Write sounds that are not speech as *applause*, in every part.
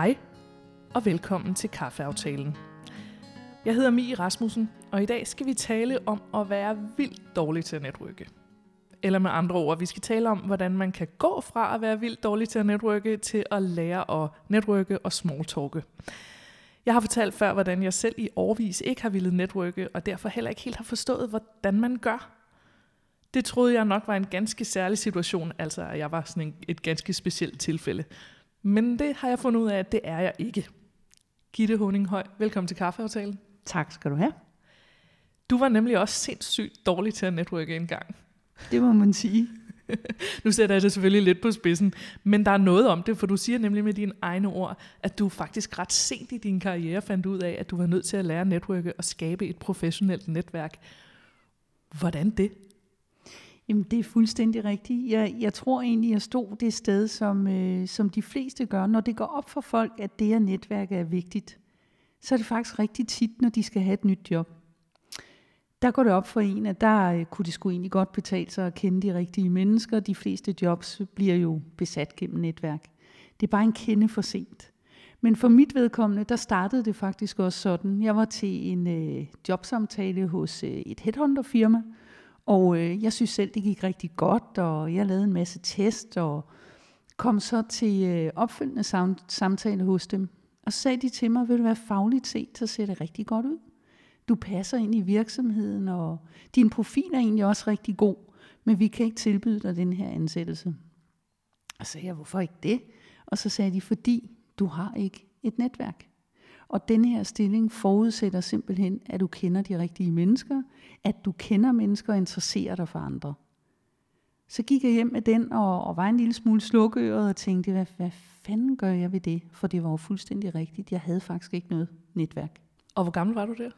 Hej og velkommen til Kaffeaftalen. Jeg hedder Mie Rasmussen, og i dag skal vi tale om at være vildt dårlig til at netrykke. Eller med andre ord, vi skal tale om, hvordan man kan gå fra at være vildt dårlig til at netrykke, til at lære at netrykke og smalltalke. Jeg har fortalt før, hvordan jeg selv i årvis ikke har ville netrykke, og derfor heller ikke helt har forstået, hvordan man gør. Det troede jeg nok var en ganske særlig situation, altså at jeg var sådan et ganske specielt tilfælde. Men det har jeg fundet ud af, at det er jeg ikke. Gitte Honinghøj, velkommen til Kaffeaftalen. Tak skal du have. Du var nemlig også sindssygt dårlig til at netrykke en gang. Det må man sige. *laughs* nu sætter jeg det selvfølgelig lidt på spidsen, men der er noget om det, for du siger nemlig med dine egne ord, at du faktisk ret sent i din karriere fandt ud af, at du var nødt til at lære at netrykke og skabe et professionelt netværk. Hvordan det? Jamen, det er fuldstændig rigtigt. Jeg, jeg tror egentlig, jeg stod det sted, som, øh, som de fleste gør. Når det går op for folk, at det her netværk er vigtigt, så er det faktisk rigtig tit, når de skal have et nyt job. Der går det op for en, at der øh, kunne det sgu egentlig godt betale sig at kende de rigtige mennesker. De fleste jobs bliver jo besat gennem netværk. Det er bare en kende for sent. Men for mit vedkommende, der startede det faktisk også sådan. Jeg var til en øh, jobsamtale hos øh, et headhunterfirma, og øh, jeg synes selv, det gik rigtig godt, og jeg lavede en masse test, og kom så til øh, opfølgende sam- samtale hos dem. Og så sagde de til mig, vil du være fagligt set, så ser det rigtig godt ud. Du passer ind i virksomheden, og din profil er egentlig også rigtig god, men vi kan ikke tilbyde dig den her ansættelse. Og så sagde jeg, hvorfor ikke det? Og så sagde de, fordi du har ikke et netværk. Og denne her stilling forudsætter simpelthen, at du kender de rigtige mennesker, at du kender mennesker og interesserer dig for andre. Så gik jeg hjem med den og, og var en lille smule slukøret og tænkte, hvad, hvad fanden gør jeg ved det? For det var jo fuldstændig rigtigt. Jeg havde faktisk ikke noget netværk. Og hvor gammel var du der?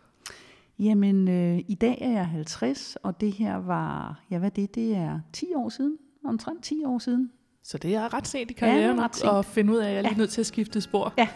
Jamen, øh, i dag er jeg 50, og det her var, ja hvad det, det er 10 år siden, omtrent 10 år siden. Så det er ret sent i karrieren ja, at finde ud af, at jeg er lige ja. nødt til at skifte spor. Ja,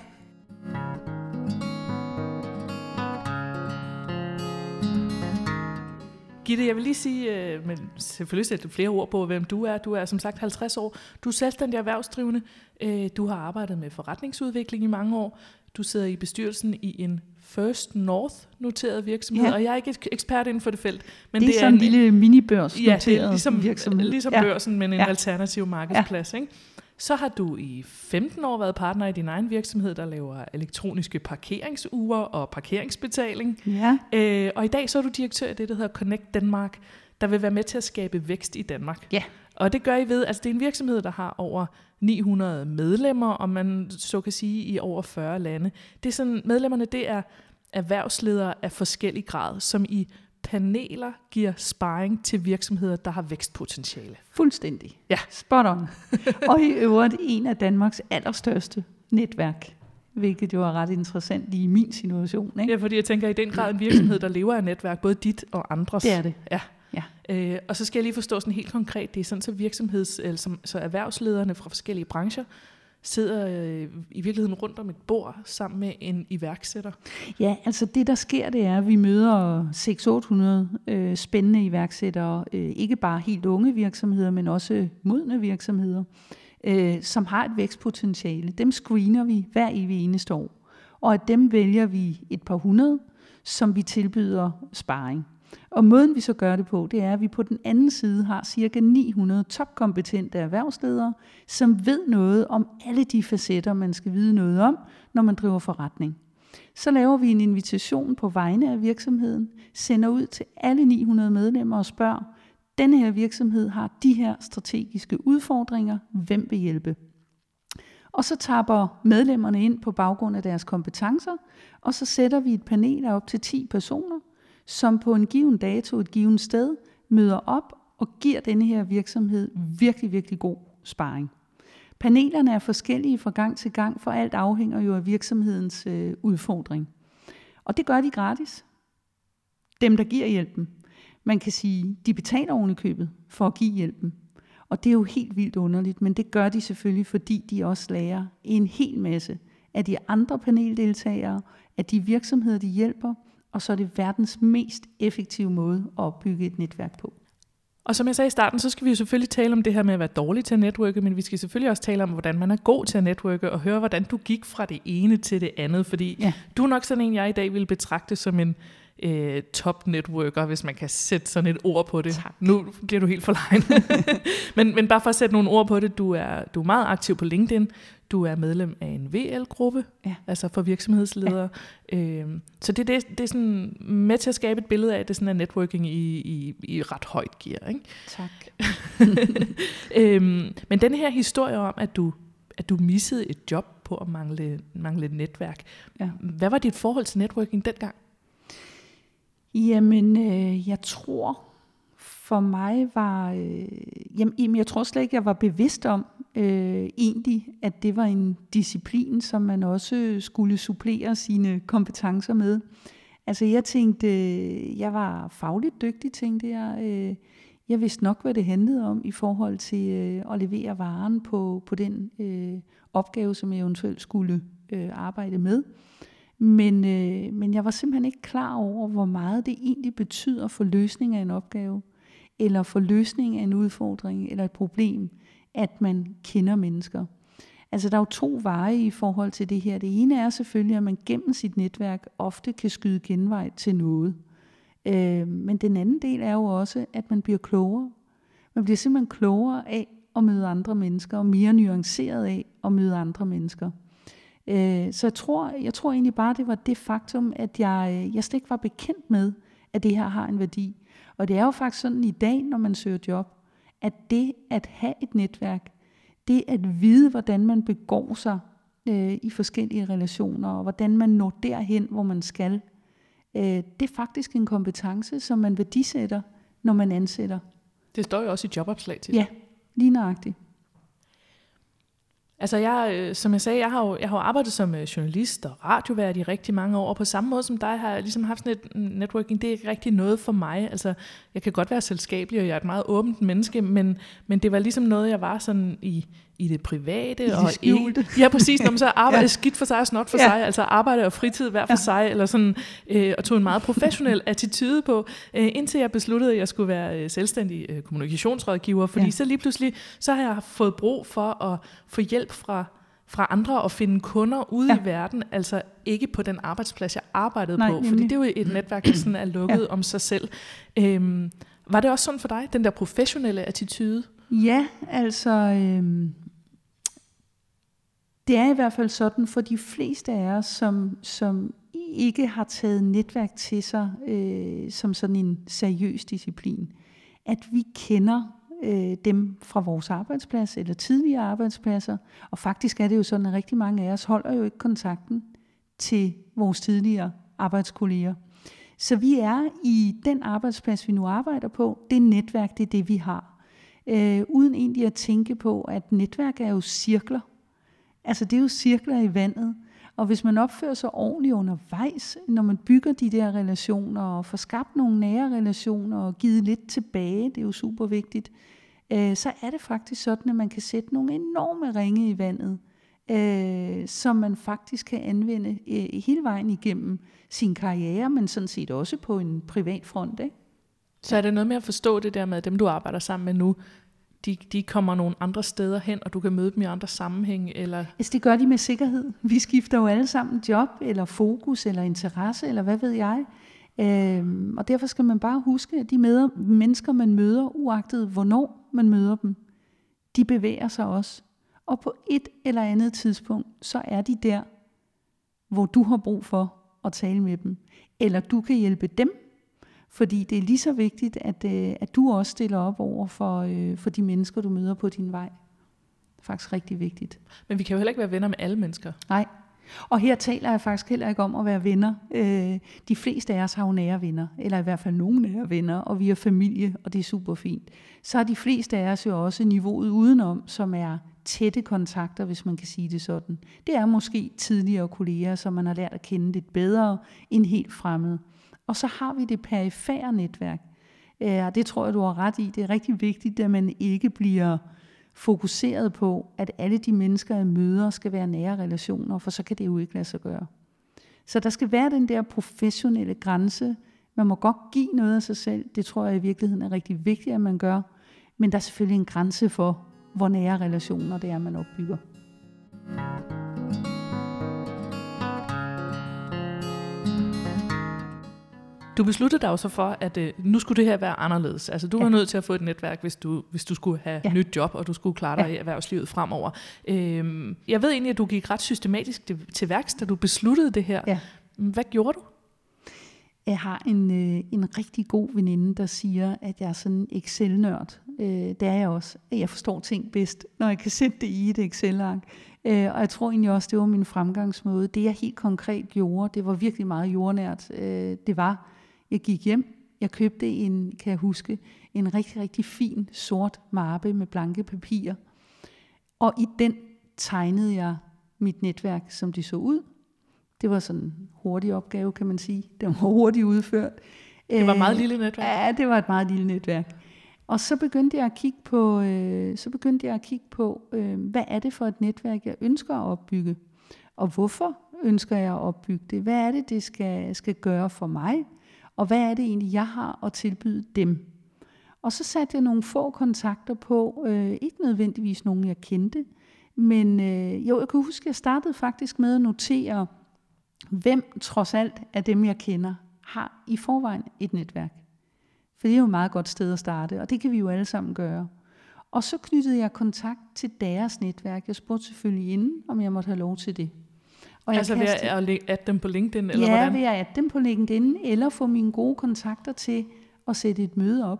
Gitte, jeg vil lige sige, øh, men selvfølgelig sætte flere ord på, hvem du er. Du er som sagt 50 år. Du er selvstændig erhvervsdrivende. Øh, du har arbejdet med forretningsudvikling i mange år. Du sidder i bestyrelsen i en First North noteret virksomhed, ja. og jeg er ikke ekspert inden for det felt. Men det er, det er sådan en lille minibørs ja, det er ligesom, virksomhed. ligesom ja. børsen, men en ja. alternativ markedsplads. Ja. Ikke? Så har du i 15 år været partner i din egen virksomhed, der laver elektroniske parkeringsure og parkeringsbetaling. Ja. Øh, og i dag så er du direktør i det, der hedder Connect Danmark, der vil være med til at skabe vækst i Danmark. Ja. Og det gør I ved, altså det er en virksomhed, der har over 900 medlemmer, og man så kan sige i over 40 lande. Det er sådan, medlemmerne det er erhvervsledere af forskellig grad, som i paneler giver sparring til virksomheder, der har vækstpotentiale. Fuldstændig. Ja. Spot on. *laughs* og i øvrigt en af Danmarks allerstørste netværk hvilket jo er ret interessant lige i min situation. Ikke? Ja, fordi jeg tænker, i den grad en virksomhed, der lever af netværk, både dit og andres. Det er det. Ja. ja. Øh, og så skal jeg lige forstå sådan helt konkret, det er sådan, så virksomheds, eller som, så erhvervslederne fra forskellige brancher, sidder øh, i virkeligheden rundt om et bord sammen med en iværksætter? Ja, altså det der sker, det er, at vi møder 600-800 øh, spændende iværksættere, øh, ikke bare helt unge virksomheder, men også modne virksomheder, øh, som har et vækstpotentiale. Dem screener vi hver evig eneste år, og af dem vælger vi et par hundrede, som vi tilbyder sparring. Og måden vi så gør det på, det er, at vi på den anden side har cirka 900 topkompetente erhvervsledere, som ved noget om alle de facetter, man skal vide noget om, når man driver forretning. Så laver vi en invitation på vegne af virksomheden, sender ud til alle 900 medlemmer og spørger, denne her virksomhed har de her strategiske udfordringer, hvem vil hjælpe? Og så tapper medlemmerne ind på baggrund af deres kompetencer, og så sætter vi et panel af op til 10 personer, som på en given dato, et given sted, møder op og giver denne her virksomhed virkelig, virkelig god sparring. Panelerne er forskellige fra gang til gang, for alt afhænger jo af virksomhedens øh, udfordring. Og det gør de gratis. Dem, der giver hjælpen. Man kan sige, de betaler oven i købet for at give hjælpen. Og det er jo helt vildt underligt, men det gør de selvfølgelig, fordi de også lærer en hel masse af de andre paneldeltagere, af de virksomheder, de hjælper, og så er det verdens mest effektive måde at opbygge et netværk på. Og som jeg sagde i starten, så skal vi jo selvfølgelig tale om det her med at være dårlig til at netværke, men vi skal selvfølgelig også tale om, hvordan man er god til at netværke, og høre, hvordan du gik fra det ene til det andet, fordi ja. du er nok sådan en, jeg i dag vil betragte som en øh, top networker, hvis man kan sætte sådan et ord på det. Tak. Nu bliver du helt forlegen. *laughs* men, men bare for at sætte nogle ord på det, du er, du er meget aktiv på LinkedIn, du er medlem af en VL-gruppe, ja. altså for virksomhedsledere. Ja. Øhm, så det, det, det er sådan med til at skabe et billede af, at det sådan er networking i, i, i ret højt gear. Ikke? Tak. *laughs* øhm, men den her historie om, at du, at du missede et job på at mangle, mangle et netværk. Ja. Hvad var dit forhold til networking dengang? Jamen, øh, jeg tror for mig var, øh, jamen, jeg tror slet ikke, jeg var bevidst om øh, egentlig, at det var en disciplin, som man også skulle supplere sine kompetencer med. Altså jeg tænkte, jeg var fagligt dygtig, tænkte jeg. Øh, jeg vidste nok, hvad det handlede om i forhold til øh, at levere varen på, på den øh, opgave, som jeg eventuelt skulle øh, arbejde med. Men, øh, men jeg var simpelthen ikke klar over, hvor meget det egentlig betyder for løsning af en opgave, eller for løsning af en udfordring eller et problem, at man kender mennesker. Altså der er jo to veje i forhold til det her. Det ene er selvfølgelig, at man gennem sit netværk ofte kan skyde genvej til noget. Øh, men den anden del er jo også, at man bliver klogere. Man bliver simpelthen klogere af at møde andre mennesker, og mere nuanceret af at møde andre mennesker. Øh, så jeg tror, jeg tror egentlig bare, det var det faktum, at jeg, jeg slet ikke var bekendt med, at det her har en værdi. Og det er jo faktisk sådan i dag, når man søger job, at det at have et netværk, det at vide, hvordan man begår sig øh, i forskellige relationer, og hvordan man når derhen, hvor man skal, øh, det er faktisk en kompetence, som man værdisætter, når man ansætter. Det står jo også i jobopslag til Ja, lige nøjagtigt. Altså jeg, øh, som jeg sagde, jeg har jo, jeg har jo arbejdet som øh, journalist og radiovært i rigtig mange år, og på samme måde som dig har jeg ligesom haft sådan et mm, networking, det er ikke rigtig noget for mig. Altså jeg kan godt være selskabelig, og jeg er et meget åbent menneske, men, men det var ligesom noget, jeg var sådan i, i det private. I og skjulte. I, ja, præcis. Når man så arbejder *laughs* ja. skidt for sig og snot for ja. sig, altså arbejde og fritid hver for ja. sig, eller sådan, øh, og tog en meget professionel *laughs* attitude på, øh, indtil jeg besluttede, at jeg skulle være øh, selvstændig øh, kommunikationsrådgiver, fordi ja. så lige pludselig, så har jeg fået brug for at få hjælp fra fra andre og finde kunder ude ja. i verden, altså ikke på den arbejdsplads, jeg arbejdede Nej, på, fordi det er jo et netværk, der sådan er lukket ja. om sig selv. Øhm, var det også sådan for dig, den der professionelle attitude? Ja, altså øhm, det er i hvert fald sådan for de fleste af os, som, som ikke har taget netværk til sig øh, som sådan en seriøs disciplin, at vi kender øh, dem fra vores arbejdsplads eller tidligere arbejdspladser. Og faktisk er det jo sådan, at rigtig mange af os holder jo ikke kontakten til vores tidligere arbejdskolleger. Så vi er i den arbejdsplads, vi nu arbejder på, det netværk, det er det, vi har. Øh, uden egentlig at tænke på, at netværk er jo cirkler. Altså det er jo cirkler i vandet. Og hvis man opfører sig ordentligt undervejs, når man bygger de der relationer og får skabt nogle nære relationer og givet lidt tilbage, det er jo super vigtigt, øh, så er det faktisk sådan, at man kan sætte nogle enorme ringe i vandet, øh, som man faktisk kan anvende øh, hele vejen igennem sin karriere, men sådan set også på en privat front. Ikke? Så er det noget med at forstå det der med, at dem du arbejder sammen med nu, de, de kommer nogle andre steder hen, og du kan møde dem i andre sammenhæng? Eller? Altså, det gør de med sikkerhed. Vi skifter jo alle sammen job, eller fokus, eller interesse, eller hvad ved jeg. Øhm, og derfor skal man bare huske, at de møder, mennesker, man møder, uagtet hvornår man møder dem, de bevæger sig også. Og på et eller andet tidspunkt, så er de der, hvor du har brug for at tale med dem. Eller du kan hjælpe dem fordi det er lige så vigtigt, at, øh, at du også stiller op over for, øh, for de mennesker, du møder på din vej. Det er faktisk rigtig vigtigt. Men vi kan jo heller ikke være venner med alle mennesker. Nej. Og her taler jeg faktisk heller ikke om at være venner. Øh, de fleste af os har jo nære venner, eller i hvert fald nogle nære venner, og vi er familie, og det er super fint. Så har de fleste af os jo også niveauet udenom, som er tætte kontakter, hvis man kan sige det sådan. Det er måske tidligere kolleger, som man har lært at kende lidt bedre end helt fremmede. Og så har vi det perifære netværk. Øh, og det tror jeg, du har ret i. Det er rigtig vigtigt, at man ikke bliver fokuseret på, at alle de mennesker, jeg møder, skal være nære relationer, for så kan det jo ikke lade sig gøre. Så der skal være den der professionelle grænse Man må godt give noget af sig selv. Det tror jeg i virkeligheden er rigtig vigtigt, at man gør. Men der er selvfølgelig en grænse for, hvor nære relationer det er, man opbygger. Du besluttede dig jo så for, at øh, nu skulle det her være anderledes. Altså du var ja. nødt til at få et netværk, hvis du, hvis du skulle have ja. nyt job, og du skulle klare dig ja. i erhvervslivet fremover. Øhm, jeg ved egentlig, at du gik ret systematisk til, til værks, da du besluttede det her. Ja. Hvad gjorde du? Jeg har en, øh, en rigtig god veninde, der siger, at jeg er sådan en Excel-nørd. Øh, det er jeg også. Jeg forstår ting bedst, når jeg kan sætte det i et Excel-ark. Øh, og jeg tror egentlig også, det var min fremgangsmåde. Det jeg helt konkret gjorde, det var virkelig meget jordnært. Øh, det var, jeg gik hjem, jeg købte en, kan jeg huske, en rigtig, rigtig fin sort mappe med blanke papirer. Og i den tegnede jeg mit netværk, som det så ud. Det var sådan en hurtig opgave, kan man sige. Den var hurtigt udført. Det var et meget øh, lille netværk. Ja, det var et meget lille netværk. Og så begyndte jeg at kigge på, øh, så begyndte jeg at kigge på, øh, hvad er det for et netværk, jeg ønsker at opbygge? Og hvorfor ønsker jeg at opbygge det? Hvad er det, det skal, skal gøre for mig? Og hvad er det egentlig, jeg har at tilbyde dem? Og så satte jeg nogle få kontakter på, øh, ikke nødvendigvis nogen, jeg kendte, men øh, jo, jeg kan huske, at jeg startede faktisk med at notere, hvem trods alt af dem, jeg kender, har i forvejen et netværk. For det er jo et meget godt sted at starte, og det kan vi jo alle sammen gøre. Og så knyttede jeg kontakt til deres netværk. Jeg spurgte selvfølgelig inden, om jeg måtte have lov til det. Og jeg altså ved at adde dem på LinkedIn? Eller ja, hvordan? ved at adde dem på LinkedIn, eller få mine gode kontakter til at sætte et møde op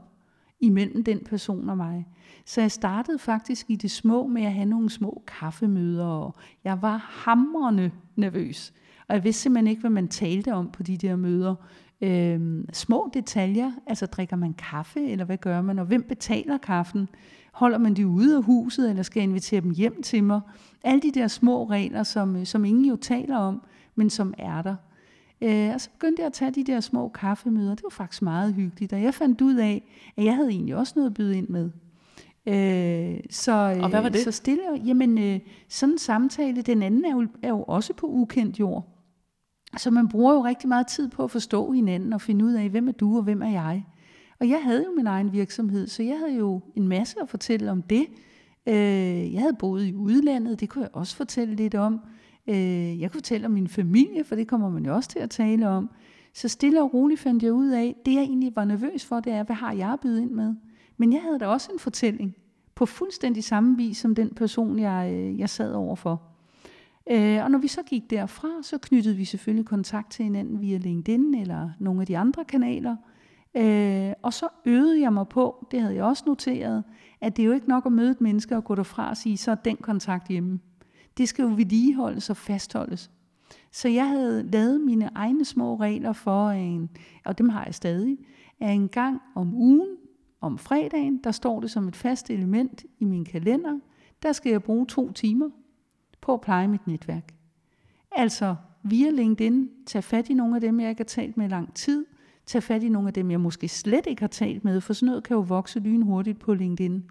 imellem den person og mig. Så jeg startede faktisk i det små med at have nogle små kaffemøder, og jeg var hamrende nervøs. Og jeg vidste simpelthen ikke, hvad man talte om på de der møder. Øhm, små detaljer, altså drikker man kaffe, eller hvad gør man, og hvem betaler kaffen? Holder man de ude af huset, eller skal jeg invitere dem hjem til mig? Alle de der små regler, som, som ingen jo taler om, men som er der. Øh, og så begyndte jeg at tage de der små kaffemøder. Det var faktisk meget hyggeligt, og jeg fandt ud af, at jeg havde egentlig også noget at byde ind med. Øh, så, og hvad var det? Så stille, jamen øh, sådan en samtale, den anden er jo, er jo også på ukendt jord. Så man bruger jo rigtig meget tid på at forstå hinanden og finde ud af, hvem er du og hvem er jeg. Og jeg havde jo min egen virksomhed, så jeg havde jo en masse at fortælle om det. Øh, jeg havde boet i udlandet, det kunne jeg også fortælle lidt om. Øh, jeg kunne fortælle om min familie, for det kommer man jo også til at tale om. Så stille og roligt fandt jeg ud af, det jeg egentlig var nervøs for, det er, hvad har jeg bydet ind med? Men jeg havde da også en fortælling, på fuldstændig samme vis som den person, jeg, øh, jeg sad overfor. Øh, og når vi så gik derfra, så knyttede vi selvfølgelig kontakt til hinanden via LinkedIn eller nogle af de andre kanaler. Øh, og så øvede jeg mig på, det havde jeg også noteret, at det er jo ikke nok at møde et menneske og gå derfra og sige, så er den kontakt hjemme. Det skal jo vedligeholdes og fastholdes. Så jeg havde lavet mine egne små regler for en, og dem har jeg stadig, at en gang om ugen, om fredagen, der står det som et fast element i min kalender, der skal jeg bruge to timer på at pleje mit netværk. Altså via LinkedIn, tage fat i nogle af dem, jeg ikke har talt med i lang tid, tage fat i nogle af dem, jeg måske slet ikke har talt med, for sådan noget kan jo vokse lynhurtigt på LinkedIn.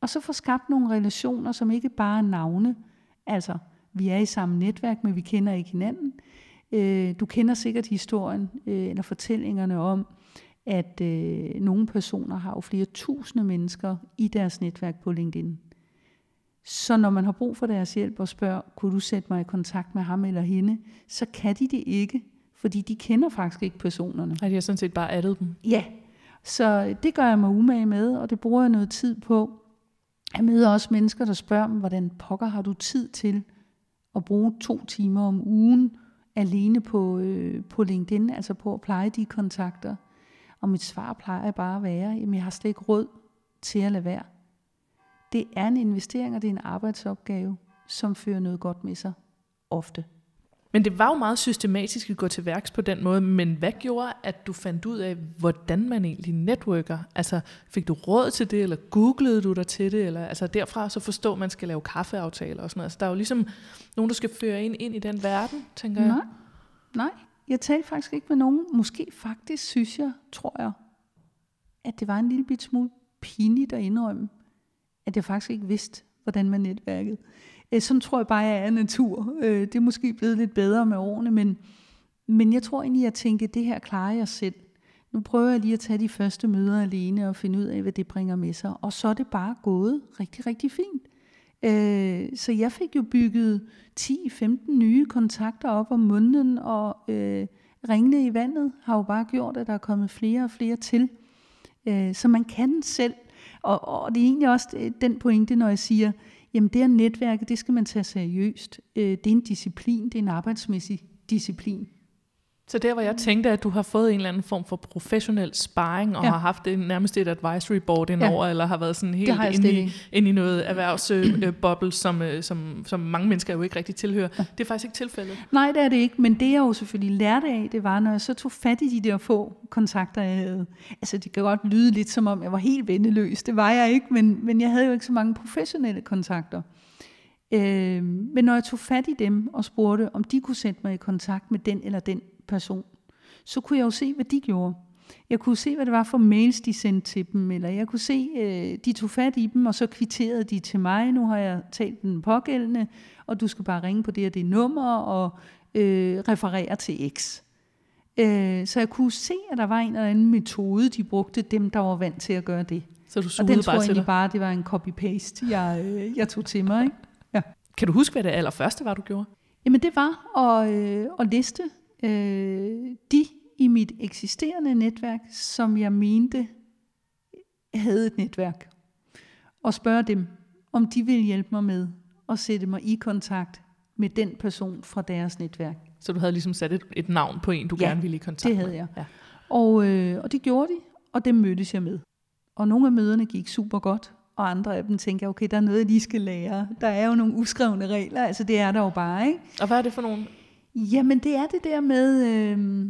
Og så få skabt nogle relationer, som ikke bare er navne. Altså, vi er i samme netværk, men vi kender ikke hinanden. Øh, du kender sikkert historien øh, eller fortællingerne om, at øh, nogle personer har jo flere tusinde mennesker i deres netværk på LinkedIn. Så når man har brug for deres hjælp og spørger, kunne du sætte mig i kontakt med ham eller hende, så kan de det ikke, fordi de kender faktisk ikke personerne. Nej, de har sådan set bare addet dem. Ja, så det gør jeg mig umage med, og det bruger jeg noget tid på. Jeg møder også mennesker, der spørger mig, hvordan pokker har du tid til at bruge to timer om ugen alene på, øh, på LinkedIn, altså på at pleje de kontakter. Og mit svar plejer bare at være, at jeg har slet ikke råd til at lade være. Det er en investering, og det er en arbejdsopgave, som fører noget godt med sig ofte. Men det var jo meget systematisk at gå til værks på den måde, men hvad gjorde, at du fandt ud af, hvordan man egentlig networker? Altså, fik du råd til det, eller googlede du dig til det, eller altså derfra så forstå, at man skal lave kaffeaftaler og sådan noget. Altså, der er jo ligesom nogen, der skal føre ind, ind i den verden, tænker Nej. jeg. Nej, jeg talte faktisk ikke med nogen. Måske faktisk synes jeg, tror jeg, at det var en lille bit smule pinligt at indrømme, at jeg faktisk ikke vidste, hvordan man netværkede. Øh, sådan tror jeg bare, jeg er natur. Øh, det er måske blevet lidt bedre med årene, men, men jeg tror egentlig, at jeg tænkte, at det her klarer jeg selv. Nu prøver jeg lige at tage de første møder alene og finde ud af, hvad det bringer med sig. Og så er det bare gået rigtig, rigtig fint. Øh, så jeg fik jo bygget 10-15 nye kontakter op om munden, og øh, ringene i vandet har jo bare gjort, at der er kommet flere og flere til. Øh, så man kan selv. Og, og det er egentlig også øh, den pointe, når jeg siger, jamen det her netværk, det skal man tage seriøst. Øh, det er en disciplin, det er en arbejdsmæssig disciplin. Så der, hvor jeg tænkte, at du har fået en eller anden form for professionel sparring, og ja. har haft en, nærmest et advisory board indover, ja. eller har været sådan helt inde i, ind i noget erhvervsboble, som, øh, som, som mange mennesker jo ikke rigtig tilhører. Ja. Det er faktisk ikke tilfældet. Nej, det er det ikke, men det jeg jo selvfølgelig lærte af, det var, når jeg så tog fat i de der få kontakter, jeg havde. Altså det kan godt lyde lidt som om, jeg var helt vendeløs. Det var jeg ikke, men, men jeg havde jo ikke så mange professionelle kontakter. Øh, men når jeg tog fat i dem og spurgte, om de kunne sætte mig i kontakt med den eller den person, så kunne jeg jo se, hvad de gjorde. Jeg kunne se, hvad det var for mails, de sendte til dem, eller jeg kunne se, øh, de tog fat i dem, og så kvitterede de til mig, nu har jeg talt den pågældende, og du skal bare ringe på det og det nummer, og øh, referere til X. Øh, så jeg kunne se, at der var en eller anden metode, de brugte, dem der var vant til at gøre det. Så du og den tror jeg egentlig bare, det var en copy-paste, jeg, øh, jeg tog til mig. Ikke? Ja. Kan du huske, hvad det allerførste var, du gjorde? Jamen det var at, øh, at liste øh, de i mit eksisterende netværk, som jeg mente havde et netværk, og spørge dem, om de vil hjælpe mig med at sætte mig i kontakt med den person fra deres netværk. Så du havde ligesom sat et, et navn på en, du ja, gerne ville i kontakt med? det havde jeg. Ja. Og, øh, og det gjorde de, og dem mødtes jeg med. Og nogle af møderne gik super godt, og andre af dem tænker jeg, okay, der er noget, jeg lige skal lære. Der er jo nogle uskrevne regler, altså det er der jo bare, ikke? Og hvad er det for nogle? Jamen det er det der med, øh,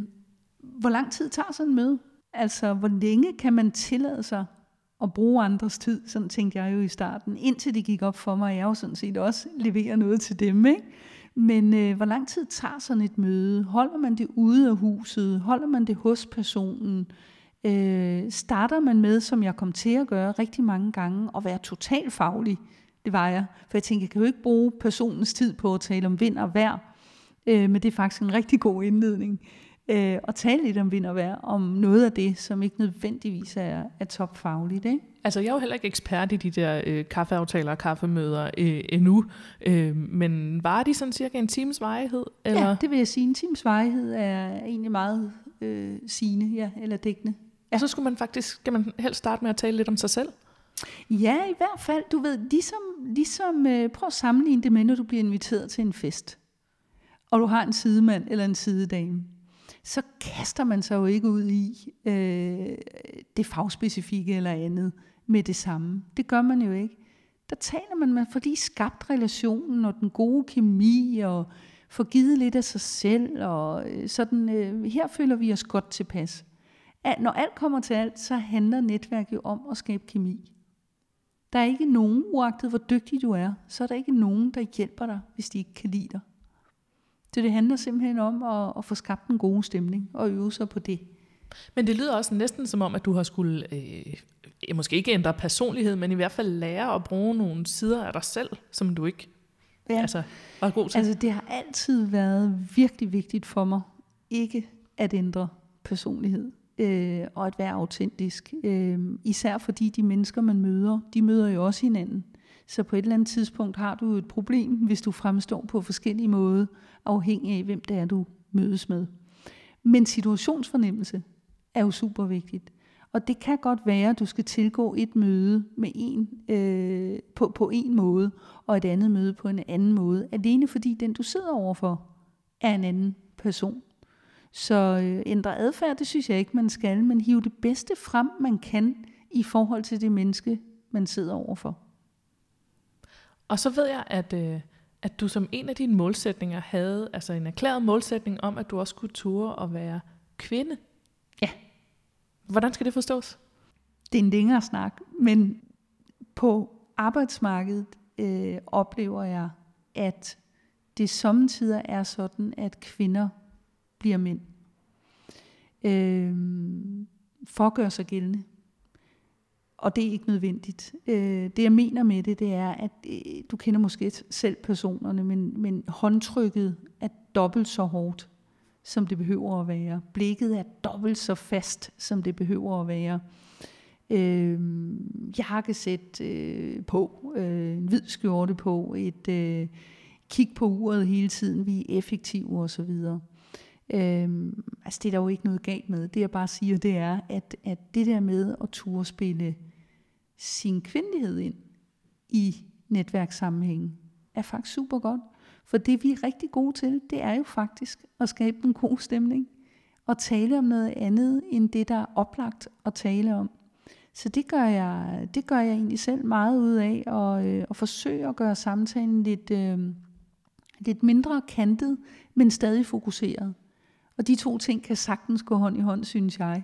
hvor lang tid tager sådan en møde? Altså hvor længe kan man tillade sig at bruge andres tid? Sådan tænkte jeg jo i starten, indtil det gik op for mig, at jeg jo sådan set også leverer noget til dem, ikke? Men øh, hvor lang tid tager sådan et møde? Holder man det ude af huset? Holder man det hos personen? Øh, starter man med, som jeg kom til at gøre rigtig mange gange, at være totalt faglig? Det var jeg. For jeg tænkte, jeg kan jo ikke bruge personens tid på at tale om vind og vejr, Øh, men det er faktisk en rigtig god indledning. Øh, at tale lidt om vind og vejr, om noget af det, som ikke nødvendigvis er, er topfagligt. Ikke? Altså jeg er jo heller ikke ekspert i de der øh, kaffeaftaler og kaffemøder øh, endnu, øh, men var de sådan cirka en times varighed? Eller? Ja, det vil jeg sige. En times varighed er egentlig meget øh, sigende, ja, eller dækkende. Ja. Og så skulle man faktisk, skal man helst starte med at tale lidt om sig selv? Ja, i hvert fald. Du ved, ligesom, ligesom øh, prøv at sammenligne det med, når du bliver inviteret til en fest og du har en sidemand eller en sidedame, så kaster man sig jo ikke ud i øh, det fagspecifikke eller andet med det samme. Det gør man jo ikke. Der taler man med, fordi skabt relationen og den gode kemi og får givet lidt af sig selv. Og øh, sådan, øh, her føler vi os godt tilpas. At når alt kommer til alt, så handler netværk jo om at skabe kemi. Der er ikke nogen, uagtet hvor dygtig du er, så er der ikke nogen, der hjælper dig, hvis de ikke kan lide dig. Så det handler simpelthen om at, at få skabt en god stemning og øve sig på det. Men det lyder også næsten som om, at du har skulle, øh, måske ikke ændre personlighed, men i hvert fald lære at bruge nogle sider af dig selv, som du ikke ja. altså, var god til. Altså det har altid været virkelig vigtigt for mig, ikke at ændre personlighed øh, og at være autentisk. Øh, især fordi de mennesker, man møder, de møder jo også hinanden. Så på et eller andet tidspunkt har du et problem, hvis du fremstår på forskellige måder, afhængig af, hvem det er, du mødes med. Men situationsfornemmelse er jo super vigtigt. Og det kan godt være, at du skal tilgå et møde med en, øh, på, på en måde, og et andet møde på en anden måde, alene fordi den, du sidder overfor, er en anden person. Så øh, ændre adfærd, det synes jeg ikke, man skal, men hive det bedste frem, man kan i forhold til det menneske, man sidder overfor. Og så ved jeg, at, øh, at du som en af dine målsætninger havde altså en erklæret målsætning om, at du også skulle ture at være kvinde. Ja. Hvordan skal det forstås? Det er en længere snak, men på arbejdsmarkedet øh, oplever jeg, at det samtidig er sådan, at kvinder bliver mænd. Øh, for at gøre sig gældende og det er ikke nødvendigt. Øh, det jeg mener med det, det er, at øh, du kender måske selv personerne, men, men håndtrykket er dobbelt så hårdt som det behøver at være. Blikket er dobbelt så fast, som det behøver at være. Øh, jakkesæt øh, på, øh, en hvid skjorte på, et øh, kig på uret hele tiden, vi er effektive osv. Øhm, altså det er der jo ikke noget galt med. Det jeg bare siger, det er, at, at det der med at turde spille sin kvindelighed ind i netværkssammenhængen, er faktisk super godt. For det vi er rigtig gode til, det er jo faktisk at skabe en god stemning. Og tale om noget andet, end det der er oplagt at tale om. Så det gør jeg, det gør jeg egentlig selv meget ud af, og, øh, at forsøge at gøre samtalen lidt, øh, lidt mindre kantet, men stadig fokuseret. Og de to ting kan sagtens gå hånd i hånd, synes jeg.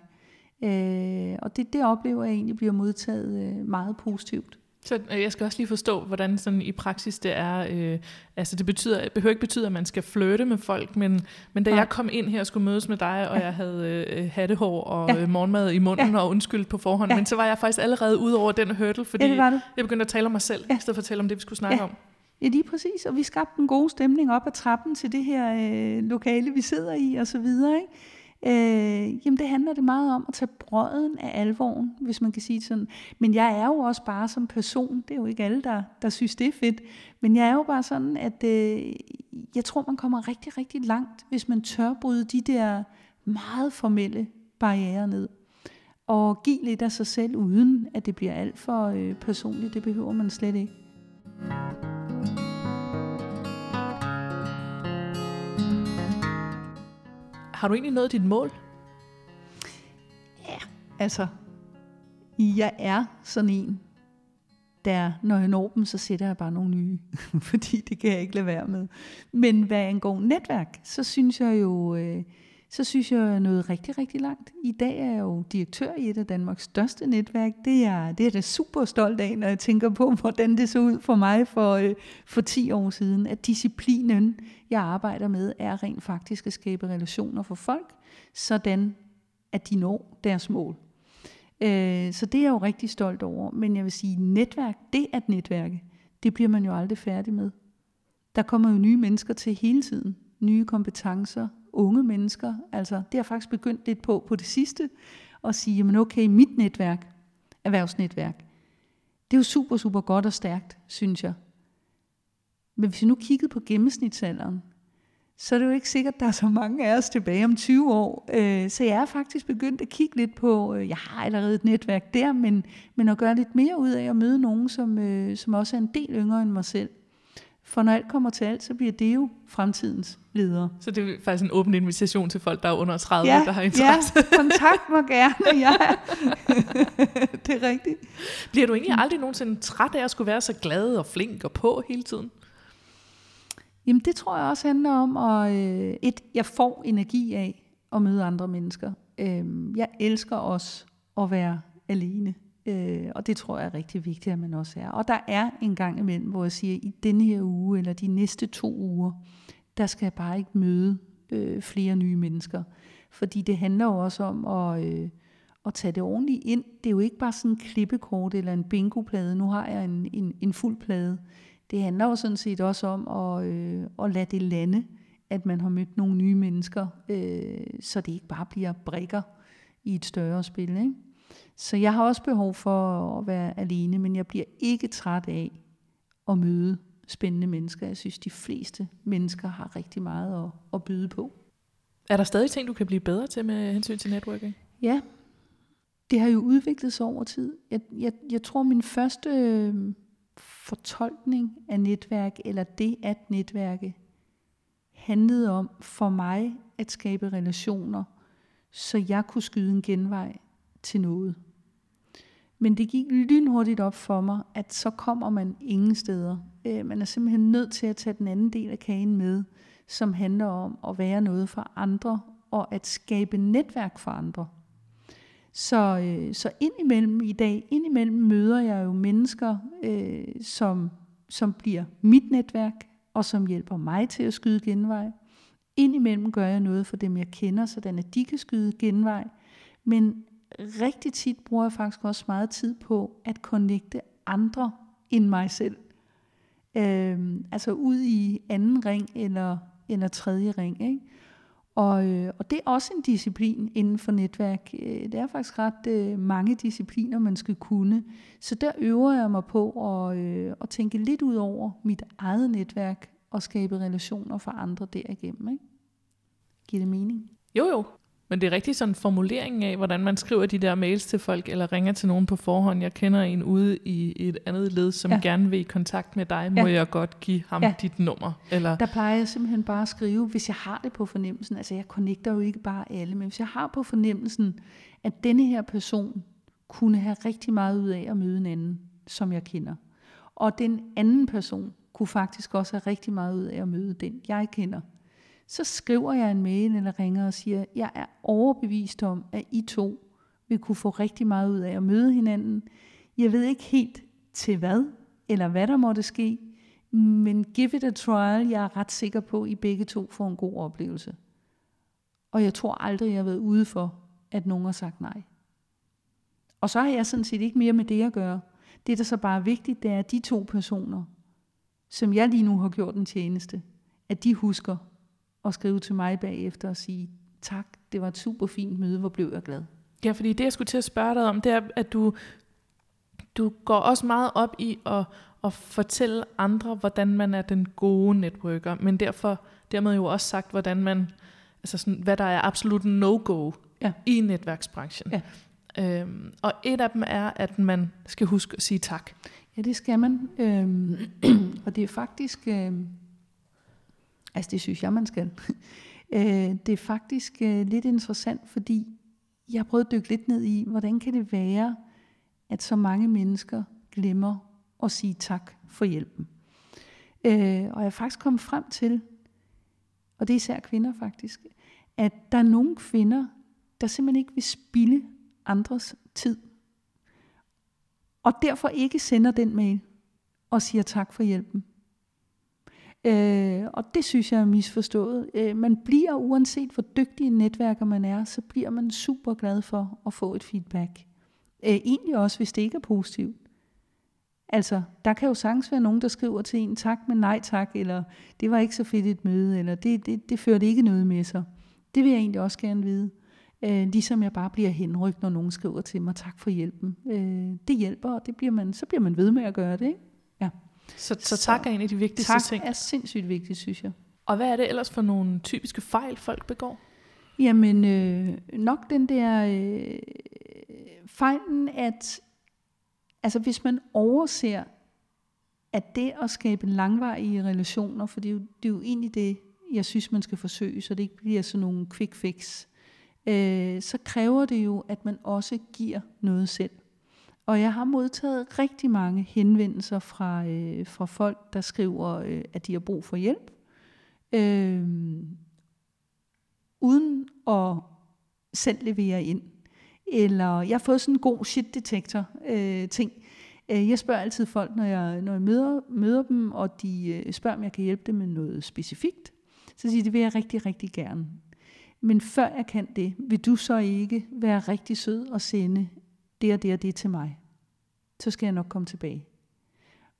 Øh, og det, det oplever jeg egentlig bliver modtaget øh, meget positivt. Så øh, jeg skal også lige forstå, hvordan sådan i praksis det er. Øh, altså det betyder, det behøver ikke betyde, at man skal flytte med folk, men, men da ja. jeg kom ind her og skulle mødes med dig, og ja. jeg havde øh, hattehår og ja. øh, morgenmad i munden ja. og undskyld på forhånd, ja. men så var jeg faktisk allerede ude over den hurdle, fordi ja, jeg begyndte at tale om mig selv, ja. i stedet for at tale om det, vi skulle snakke ja. om. Ja, lige præcis. Og vi skabte en god stemning op ad trappen til det her øh, lokale, vi sidder i og så videre. Ikke? Øh, jamen det handler det meget om at tage brøden af alvoren, hvis man kan sige sådan. Men jeg er jo også bare som person, det er jo ikke alle, der, der synes det er fedt, men jeg er jo bare sådan, at øh, jeg tror, man kommer rigtig, rigtig langt, hvis man tør bryde de der meget formelle barriere ned. Og give lidt af sig selv, uden at det bliver alt for øh, personligt, det behøver man slet ikke. Har du egentlig nået dit mål? Altså, jeg er sådan en, der, når jeg når dem, så sætter jeg bare nogle nye, *laughs* fordi det kan jeg ikke lade være med. Men hvad angår netværk, så synes jeg jo, øh, så synes jeg, er noget rigtig, rigtig langt. I dag er jeg jo direktør i et af Danmarks største netværk. Det er, det er jeg super stolt af, når jeg tænker på, hvordan det så ud for mig for, øh, for 10 år siden. At disciplinen, jeg arbejder med, er rent faktisk at skabe relationer for folk, sådan at de når deres mål. Øh, så det er jeg jo rigtig stolt over. Men jeg vil sige, netværk, det at netværke, det bliver man jo aldrig færdig med. Der kommer jo nye mennesker til hele tiden. Nye kompetencer, unge mennesker. Altså, det har jeg faktisk begyndt lidt på på det sidste, at sige, jamen okay, mit netværk, erhvervsnetværk, det er jo super, super godt og stærkt, synes jeg. Men hvis vi nu kiggede på gennemsnitsalderen, så er det jo ikke sikkert, at der er så mange af os tilbage om 20 år. Øh, så jeg er faktisk begyndt at kigge lidt på, øh, jeg har allerede et netværk der, men, men at gøre lidt mere ud af at møde nogen, som, øh, som også er en del yngre end mig selv. For når alt kommer til alt, så bliver det jo fremtidens ledere. Så det er faktisk en åben invitation til folk, der er under 30, ja, der har interesse. Ja, kontakt mig gerne. Ja. *laughs* det er rigtigt. Bliver du egentlig aldrig nogensinde træt af at skulle være så glad og flink og på hele tiden? Jamen det tror jeg også handler om, at øh, et, jeg får energi af at møde andre mennesker. Øh, jeg elsker også at være alene. Øh, og det tror jeg er rigtig vigtigt, at man også er. Og der er en gang imellem, hvor jeg siger, i denne her uge, eller de næste to uger, der skal jeg bare ikke møde øh, flere nye mennesker. Fordi det handler jo også om at, øh, at tage det ordentligt ind. Det er jo ikke bare sådan en klippekort eller en bingoplade. Nu har jeg en, en, en fuld plade. Det handler jo sådan set også om at, øh, at lade det lande, at man har mødt nogle nye mennesker, øh, så det ikke bare bliver brikker i et større spil. Ikke? Så jeg har også behov for at være alene, men jeg bliver ikke træt af at møde spændende mennesker. Jeg synes, de fleste mennesker har rigtig meget at, at byde på. Er der stadig ting, du kan blive bedre til med hensyn til networking? Ja, det har jo udviklet sig over tid. Jeg, jeg, jeg tror, min første øh, fortolkning af netværk, eller det at netværke, handlede om for mig at skabe relationer, så jeg kunne skyde en genvej til noget. Men det gik lynhurtigt op for mig, at så kommer man ingen steder. Øh, man er simpelthen nødt til at tage den anden del af kagen med, som handler om at være noget for andre, og at skabe netværk for andre. Så, øh, så indimellem i dag, indimellem møder jeg jo mennesker, øh, som, som bliver mit netværk, og som hjælper mig til at skyde genvej. Indimellem gør jeg noget for dem, jeg kender, sådan at de kan skyde genvej. Men rigtig tit bruger jeg faktisk også meget tid på at connecte andre end mig selv. Øh, altså ud i anden ring eller, eller tredje ring. Ikke? Og, øh, og det er også en disciplin inden for netværk. Øh, det er faktisk ret øh, mange discipliner, man skal kunne. Så der øver jeg mig på at, øh, at tænke lidt ud over mit eget netværk og skabe relationer for andre derigennem. Ikke? Giver det mening? Jo, jo. Men det er rigtig sådan formuleringen af, hvordan man skriver de der mails til folk, eller ringer til nogen på forhånd. Jeg kender en ude i et andet led, som ja. gerne vil i kontakt med dig. Må ja. jeg godt give ham ja. dit nummer? Eller? Der plejer jeg simpelthen bare at skrive, hvis jeg har det på fornemmelsen. Altså jeg connecter jo ikke bare alle, men hvis jeg har på fornemmelsen, at denne her person kunne have rigtig meget ud af at møde en anden, som jeg kender. Og den anden person kunne faktisk også have rigtig meget ud af at møde den, jeg kender så skriver jeg en mail eller ringer og siger, jeg er overbevist om, at I to vil kunne få rigtig meget ud af at møde hinanden. Jeg ved ikke helt til hvad, eller hvad der måtte ske, men give it a trial. Jeg er ret sikker på, at I begge to får en god oplevelse. Og jeg tror aldrig, jeg har været ude for, at nogen har sagt nej. Og så har jeg sådan set ikke mere med det at gøre. Det, der så bare er vigtigt, det er, at de to personer, som jeg lige nu har gjort en tjeneste, at de husker, og skrive til mig bagefter og sige, tak, det var et super fint møde, hvor blev jeg glad. Ja, fordi det, jeg skulle til at spørge dig om, det er, at du, du går også meget op i at, at fortælle andre, hvordan man er den gode networker, men derfor dermed jo også sagt, hvordan man, altså sådan, hvad der er absolut no-go ja. i netværksbranchen. Ja. Øhm, og et af dem er, at man skal huske at sige tak. Ja, det skal man. Øhm, *clears throat* og det er faktisk... Øhm Altså det synes jeg, man skal. *laughs* øh, det er faktisk øh, lidt interessant, fordi jeg har prøvet at dykke lidt ned i, hvordan kan det være, at så mange mennesker glemmer at sige tak for hjælpen. Øh, og jeg er faktisk kommet frem til, og det er især kvinder faktisk, at der er nogle kvinder, der simpelthen ikke vil spille andres tid. Og derfor ikke sender den mail og siger tak for hjælpen. Øh, og det synes jeg er misforstået. Øh, man bliver, uanset hvor dygtig en netværker man er, så bliver man super glad for at få et feedback. Øh, egentlig også, hvis det ikke er positivt. Altså, der kan jo sagtens være nogen, der skriver til en, tak, men nej tak, eller det var ikke så fedt et møde, eller det, det, det førte ikke noget med sig. Det vil jeg egentlig også gerne vide. Øh, ligesom jeg bare bliver henrygt, når nogen skriver til mig, tak for hjælpen. Øh, det hjælper, og det bliver man, så bliver man ved med at gøre det. Ikke? Ja. Så, så tak er en af de vigtigste tak ting. Tak er sindssygt vigtigt, synes jeg. Og hvad er det ellers for nogle typiske fejl, folk begår? Jamen, øh, nok den der øh, fejlen, at altså hvis man overser, at det at skabe langvarige relationer, for det er, jo, det er jo egentlig det, jeg synes, man skal forsøge, så det ikke bliver sådan nogle quick fix, øh, så kræver det jo, at man også giver noget selv. Og jeg har modtaget rigtig mange henvendelser fra, øh, fra folk, der skriver, øh, at de har brug for hjælp. Øh, uden at selv levere ind. Eller jeg har fået sådan en god shit detektor øh, ting. Øh, jeg spørger altid folk, når jeg, når jeg møder, møder dem, og de øh, spørger, om jeg kan hjælpe dem med noget specifikt. Så siger de, det vil jeg rigtig, rigtig gerne. Men før jeg kan det, vil du så ikke være rigtig sød og sende det og det og det til mig. Så skal jeg nok komme tilbage.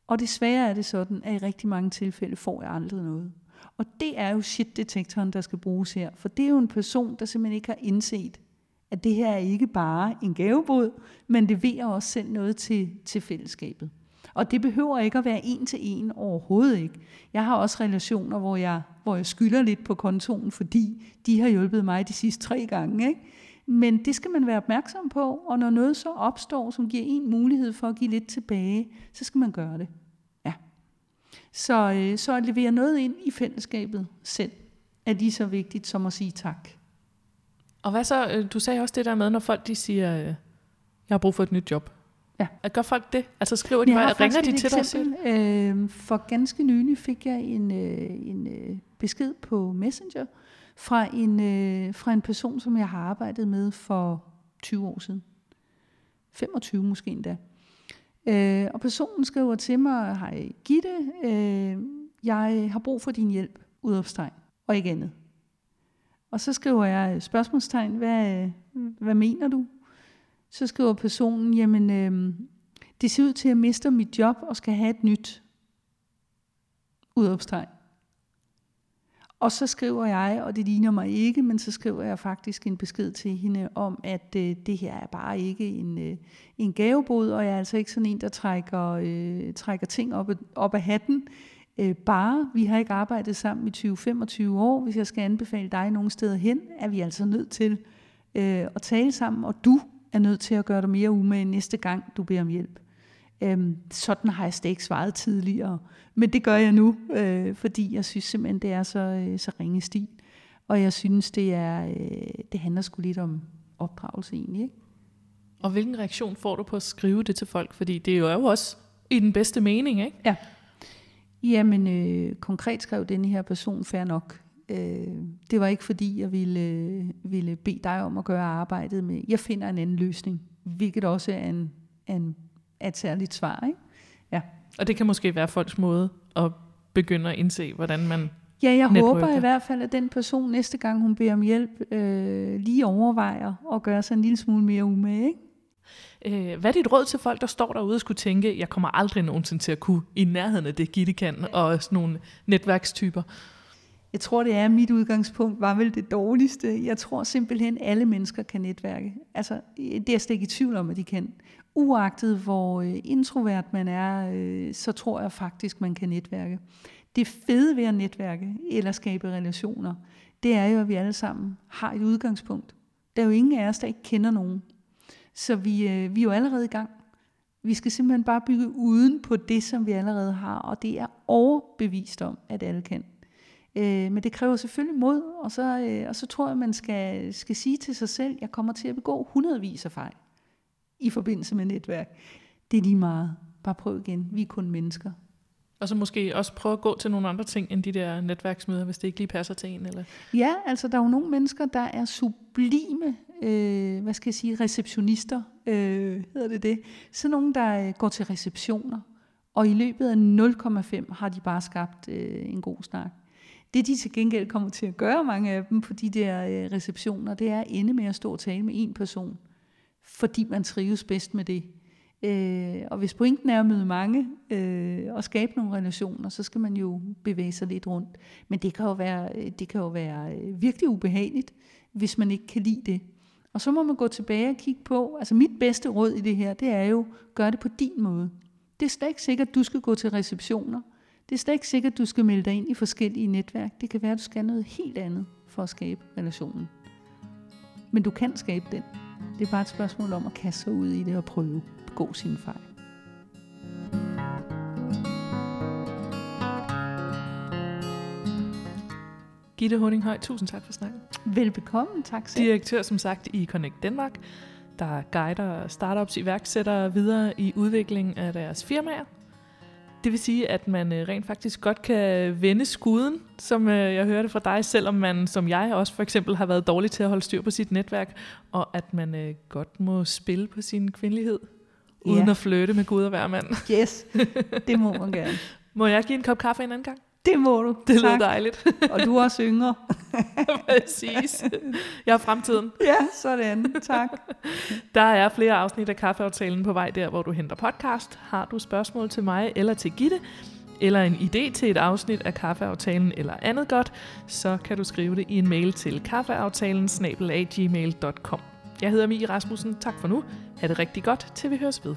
Og desværre er det sådan, at i rigtig mange tilfælde får jeg aldrig noget. Og det er jo shit-detektoren, der skal bruges her. For det er jo en person, der simpelthen ikke har indset, at det her er ikke bare en gavebod, men leverer også selv noget til, til fællesskabet. Og det behøver ikke at være en til en overhovedet ikke. Jeg har også relationer, hvor jeg, hvor jeg skylder lidt på kontoen, fordi de har hjulpet mig de sidste tre gange. Ikke? Men det skal man være opmærksom på, og når noget så opstår, som giver en mulighed for at give lidt tilbage, så skal man gøre det. Ja. Så, øh, så at levere noget ind i fællesskabet selv, er lige så vigtigt som at sige tak. Og hvad så, øh, du sagde også det der med, når folk de siger, øh, jeg har brug for et nyt job. Ja. At gør folk det? Altså skriver de, bare, ringer de til eksempel. dig? Øh, for ganske nylig fik jeg en, øh, en øh, besked på Messenger, fra en, øh, fra en person, som jeg har arbejdet med for 20 år siden. 25 måske endda. Øh, og personen skriver til mig, hej Gitte, øh, jeg har brug for din hjælp, udopstegn, og ikke andet. Og så skriver jeg øh, spørgsmålstegn, hvad, øh, hvad mener du? Så skriver personen, jamen øh, det ser ud til, at jeg mister mit job og skal have et nyt udopstegn. Og så skriver jeg, og det ligner mig ikke, men så skriver jeg faktisk en besked til hende om, at øh, det her er bare ikke en, øh, en gavebod, og jeg er altså ikke sådan en, der trækker, øh, trækker ting op, op af hatten. Øh, bare, vi har ikke arbejdet sammen i 20-25 år. Hvis jeg skal anbefale dig nogen steder hen, er vi altså nødt til øh, at tale sammen, og du er nødt til at gøre dig mere umage næste gang, du beder om hjælp. Øhm, sådan har jeg slet ikke svaret tidligere, men det gør jeg nu, øh, fordi jeg synes simpelthen, det er så, øh, så ringe stil. Og jeg synes, det, er, øh, det handler sgu lidt om opdragelse egentlig. Ikke? Og hvilken reaktion får du på at skrive det til folk? Fordi det er jo også i den bedste mening, ikke? Ja. Jamen, øh, konkret skrev denne her person fair nok. Øh, det var ikke fordi, jeg ville, ville bede dig om at gøre arbejdet med. Jeg finder en anden løsning, hvilket også er en, en er et særligt svar. Ikke? Ja. Og det kan måske være folks måde at begynde at indse, hvordan man Ja, jeg netrykker. håber i hvert fald, at den person næste gang, hun beder om hjælp, øh, lige overvejer at gøre sig en lille smule mere umage. Ikke? Øh, hvad er dit råd til folk, der står derude og skulle tænke, jeg kommer aldrig nogensinde til at kunne i nærheden af det, Gitte kan, og sådan nogle netværkstyper? Jeg tror, det er mit udgangspunkt, var vel det dårligste. Jeg tror simpelthen, alle mennesker kan netværke. Altså, det er jeg slet ikke i tvivl om, at de kan. Uagtet hvor øh, introvert man er, øh, så tror jeg faktisk, man kan netværke. Det fede ved at netværke eller skabe relationer, det er jo, at vi alle sammen har et udgangspunkt. Der er jo ingen af os, der ikke kender nogen. Så vi, øh, vi er jo allerede i gang. Vi skal simpelthen bare bygge uden på det, som vi allerede har, og det er overbevist om, at alle kan. Øh, men det kræver selvfølgelig mod, og så, øh, og så tror jeg, man skal, skal sige til sig selv, jeg kommer til at begå hundredvis af fejl i forbindelse med netværk. Det er lige meget. Bare prøv igen. Vi er kun mennesker. Og så måske også prøve at gå til nogle andre ting end de der netværksmøder, hvis det ikke lige passer til en? Eller? Ja, altså der er jo nogle mennesker, der er sublime, øh, hvad skal jeg sige, receptionister, øh, hedder det det. Så nogle, der øh, går til receptioner, og i løbet af 0,5 har de bare skabt øh, en god snak. Det de til gengæld kommer til at gøre, mange af dem, på de der øh, receptioner, det er at ende med at stå og tale med en person, fordi man trives bedst med det. Øh, og hvis pointen er at møde mange øh, og skabe nogle relationer, så skal man jo bevæge sig lidt rundt. Men det kan jo være, øh, det kan jo være øh, virkelig ubehageligt, hvis man ikke kan lide det. Og så må man gå tilbage og kigge på, altså mit bedste råd i det her, det er jo, gør det på din måde. Det er slet ikke sikkert, at du skal gå til receptioner. Det er slet ikke sikkert, at du skal melde dig ind i forskellige netværk. Det kan være, at du skal noget helt andet for at skabe relationen. Men du kan skabe den. Det er bare et spørgsmål om at kaste sig ud i det og prøve at begå sine fejl. Gitte Honninghøj, tusind tak for snakken. Velbekomme, tak selv. Direktør som sagt i Connect Danmark, der guider startups iværksættere videre i udviklingen af deres firmaer. Det vil sige, at man øh, rent faktisk godt kan vende skuden, som øh, jeg hørte fra dig, selvom man, som jeg også for eksempel, har været dårlig til at holde styr på sit netværk, og at man øh, godt må spille på sin kvindelighed, uden ja. at flytte med Gud og hver mand. Yes, det må man *laughs* gerne. må jeg give en kop kaffe en anden gang? Det må du. Det lyder dejligt. *laughs* og du er også yngre. *laughs* Præcis. Jeg er fremtiden. Ja, sådan. Tak. Der er flere afsnit af Kaffeaftalen på vej der, hvor du henter podcast. Har du spørgsmål til mig eller til Gitte, eller en idé til et afsnit af Kaffeaftalen eller andet godt, så kan du skrive det i en mail til kaffeaftalen Jeg hedder Mie Rasmussen. Tak for nu. Ha' det rigtig godt, til vi høres ved.